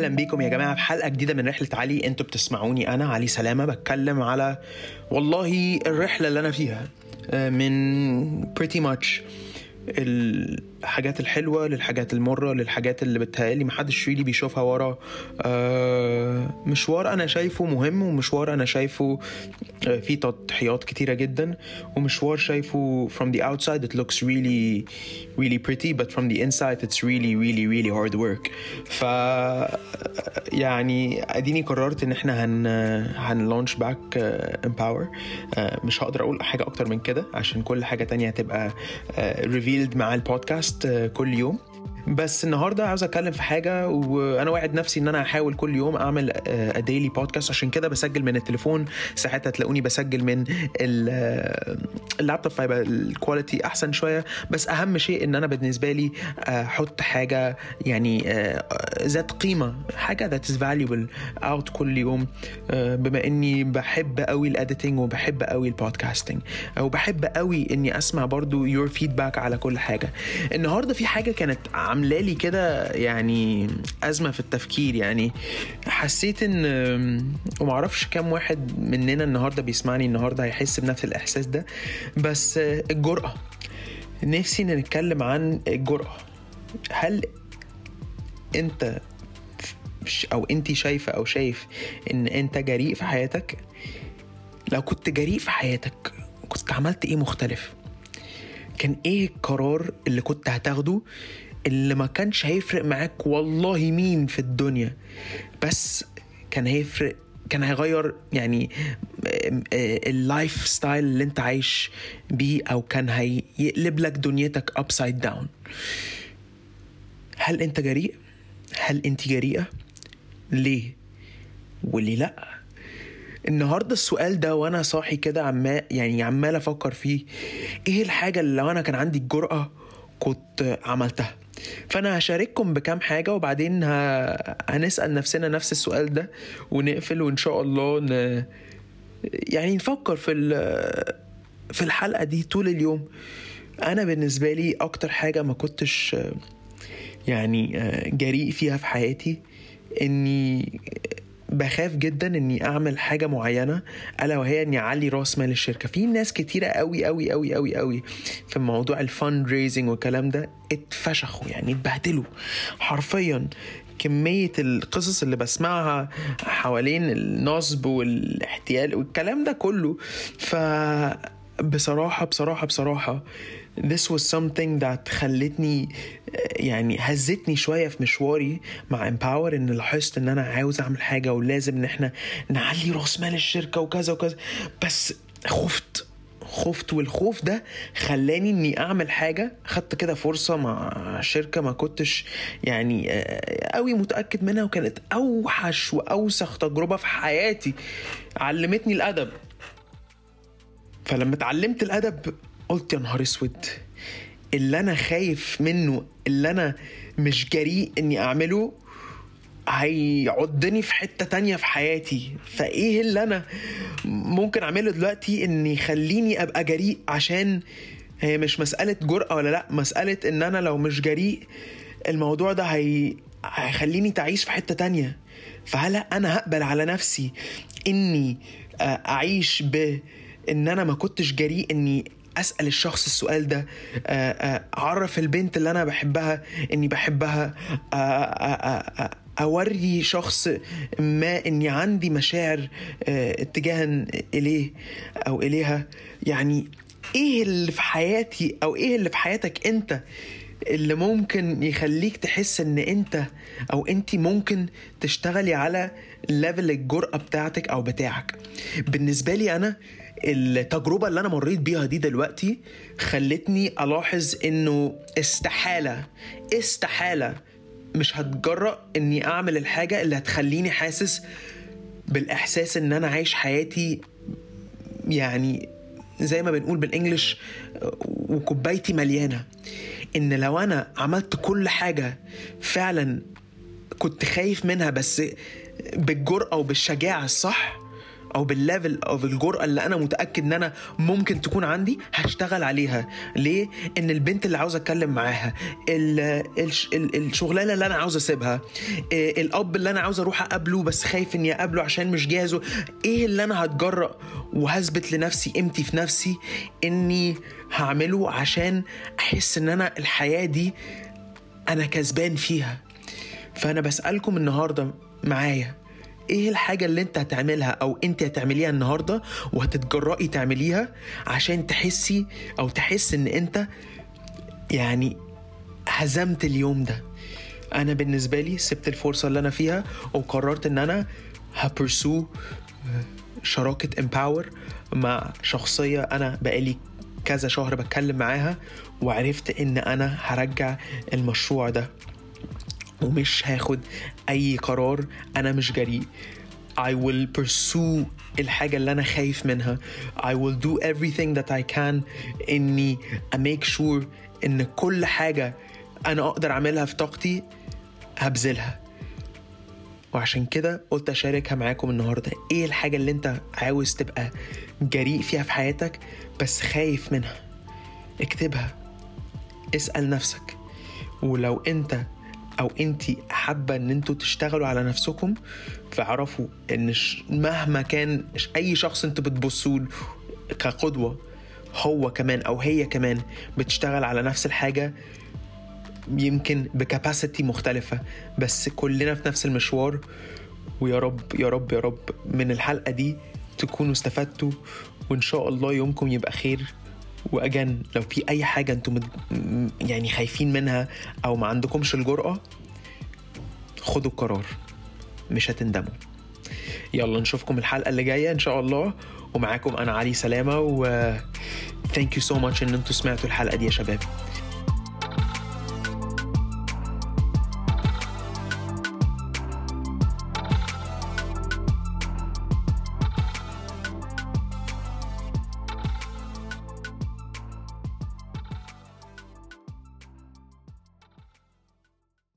أهلا بيكم يا جماعة في حلقة جديدة من رحلة علي. أنتوا بتسمعوني أنا علي سلامة بتكلم على والله الرحلة اللي أنا فيها آه، من pretty much الحاجات الحلوة للحاجات المرة للحاجات اللي بتهيألي محدش ريلي بيشوفها ورا. آه، مشوار أنا شايفه مهم ومشوار أنا شايفه آه، فيه تضحيات كتيرة جدا ومشوار شايفه from the outside it looks really really pretty but from the inside it's really really really hard work. ف يعني اديني قررت إن إحنا هن هن launch back Empower مش هقدر أقول حاجة أكتر من كده عشان كل حاجة تانية هتبقى revealed مع البودكاست. آه، كل يوم. بس النهارده عاوز اتكلم في حاجة وأنا واعد نفسي ان أنا هحاول كل يوم اعمل daily بودكاست عشان كده بسجل من التليفون. ساعتها تلاقوني بسجل من آه، اللابتوب فيبقى ال quality احسن شوية. بس اهم شيء ان أنا بالنسبة لي آه، أحط حاجة يعني آه، ذات قيمة حاجة that is valuable out كل يوم. آه، بما اني بحب قوي ال editing وبحب قوي ال podcasting وبحب قوي اني اسمع برضو your feedback على كل حاجة. النهارده في حاجة كانت عاملة لي كده يعني أزمة في التفكير. يعني حسيت إن ومعرفش كام واحد مننا النهارده بيسمعني النهارده هيحس بنفس الإحساس ده بس آه، الجرأة. نفسي نتكلم عن الجرأة. هل أنت أو أنت شايفة أو شايف إن أنت جريء في حياتك؟ لو كنت جريء في حياتك كنت عملت إيه مختلف؟ كان إيه القرار اللي كنت هتاخده اللي ما كانش هيفرق معاك والله مين في الدنيا بس كان هيفرق كان هيغير يعني آم، آه، ال lifestyle اللي انت عايش بيه أو كان هيقلب لك دنيتك upside down هل انت جريء؟ هل انت جريئة؟ ليه؟ وليه لأ؟ النهارده السؤال ده وأنا صاحي كده عمال يعني عمال أفكر فيه إيه الحاجة اللي لو أنا كان عندي الجرأة كنت عملتها؟ فأنا هشارككم بكام حاجة وبعدين ه... هنسأل نفسنا نفس السؤال ده ونقفل وإن شاء الله ن... يعني نفكر في ال... في الحلقة دي طول اليوم. أنا بالنسبة لي أكتر حاجة ما كنتش يعني آه، جريء فيها في حياتي إني بخاف جدا إني أعمل حاجة معينة ألا وهي إني أعلي رأس مال الشركة. في ناس كتيرة قوي قوي قوي قوي قوي في موضوع الفند ريزنج والكلام ده اتفشخوا يعني اتبهدلوا. حرفيا كمية القصص اللي بسمعها حوالين النصب والاحتيال والكلام ده كله ف بصراحة بصراحة بصراحة this was something that خلتني يعني هزتني شوية في مشواري مع empower إن لاحظت إن أنا عاوز أعمل حاجة ولازم إن إحنا نعلي رأس مال الشركة وكذا وكذا. بس خفت خفت والخوف ده خلاني إني أعمل حاجة. خدت كده فرصة مع شركة ما كنتش يعني آه، قوي متأكد منها وكانت أوحش وأوسخ تجربة في حياتي. علمتني الأدب. فلما اتعلمت الأدب قلت يا نهار أسود اللي أنا خايف منه اللي أنا مش جريء إني أعمله هيعضني في حتة تانية في حياتي. فإيه اللي أنا ممكن أعمله دلوقتي ان يخليني أبقى جريء عشان هي مش مسألة جرأة ولا لأ مسألة إن أنا لو مش جريء الموضوع ده هي... هيخليني تعيش في حتة تانية. فهل أنا هقبل على نفسي إني أعيش ب إن أنا ما كنتش جريء إني أسأل الشخص السؤال ده. آه، آه، أعرف البنت اللي أنا بحبها إني بحبها. آه، أوري شخص ما إني عندي مشاعر اتجاها إليه أو إليها. يعني إيه اللي في حياتي أو إيه اللي في حياتك أنت اللي ممكن يخليك تحس إن أنت أو انت ممكن تشتغلي على ليفل الجرأة بتاعتك أو بتاعك؟ بالنسبة لي أنا التجربة اللي أنا مريت بيها دي دلوقتي خلتني ألاحظ إنه استحالة استحالة مش هتجرأ إني أعمل الحاجة اللي هتخليني حاسس بالإحساس إن أنا عايش حياتي يعني زي ما بنقول بالإنجلش وكوبايتي مليانة. إن لو أنا عملت كل حاجة فعلا كنت خايف منها بس بالجرأة وبالشجاعة الصح أو بالليفل أو بالجرأه اللي أنا متأكد إن أنا ممكن تكون عندي هشتغل عليها. ليه؟ إن البنت اللي عاوز أتكلم معاها ال- الش- ال- الشغلانة اللي أنا عاوز أسيبها إيه الأب اللي أنا عاوز أروح أقابله بس خايف إني أقابله عشان مش جاهزه إيه اللي أنا هتجرأ وهثبت لنفسي قيمتي في نفسي إني هعمله عشان أحس إن أنا الحياة دي أنا كسبان فيها؟ فأنا بسألكم النهارده معايا إيه الحاجة اللي انت هتعملها أو انت هتعمليها النهارده وهتتجرأي تعمليها عشان تحسي أو تحس ان انت يعني هزمت اليوم ده؟ أنا بالنسبة لي سبت الفرصة اللي أنا فيها وقررت ان أنا هبرسو شراكة امباور مع شخصية أنا بقالي كذا شهر بتكلم معاها وعرفت ان أنا هرجع المشروع ده. ومش هاخد أي قرار أنا مش جريء. I will pursue الحاجة اللي أنا خايف منها. I will do everything that I can إني make sure إن كل حاجة أنا أقدر أعملها في طاقتي هبذلها. وعشان كده قلت أشاركها معاكم النهاردة. إيه الحاجة اللي أنت عاوز تبقى جريء فيها في حياتك بس خايف منها؟ اكتبها. اسأل نفسك. ولو أنت أو انت حابة إن أنتوا تشتغلوا على نفسكم فاعرفوا إن مهما كان أي شخص أنتوا بتبصوا له كقدوة هو كمان أو هي كمان بتشتغل على نفس الحاجة يمكن بكاباسيتي مختلفة بس كلنا في نفس المشوار ويا رب يا رب يا رب من الحلقة دي تكونوا استفدتوا وإن شاء الله يومكم يبقى خير. واجن لو في أي حاجة أنتم يعني خايفين منها أو ما عندكمش الجرأة خدوا القرار مش هتندموا. يلا نشوفكم الحلقة اللي جاية إن شاء الله. ومعاكم أنا علي سلامة و thank you so much إن أنتوا سمعتوا الحلقة دي يا شباب.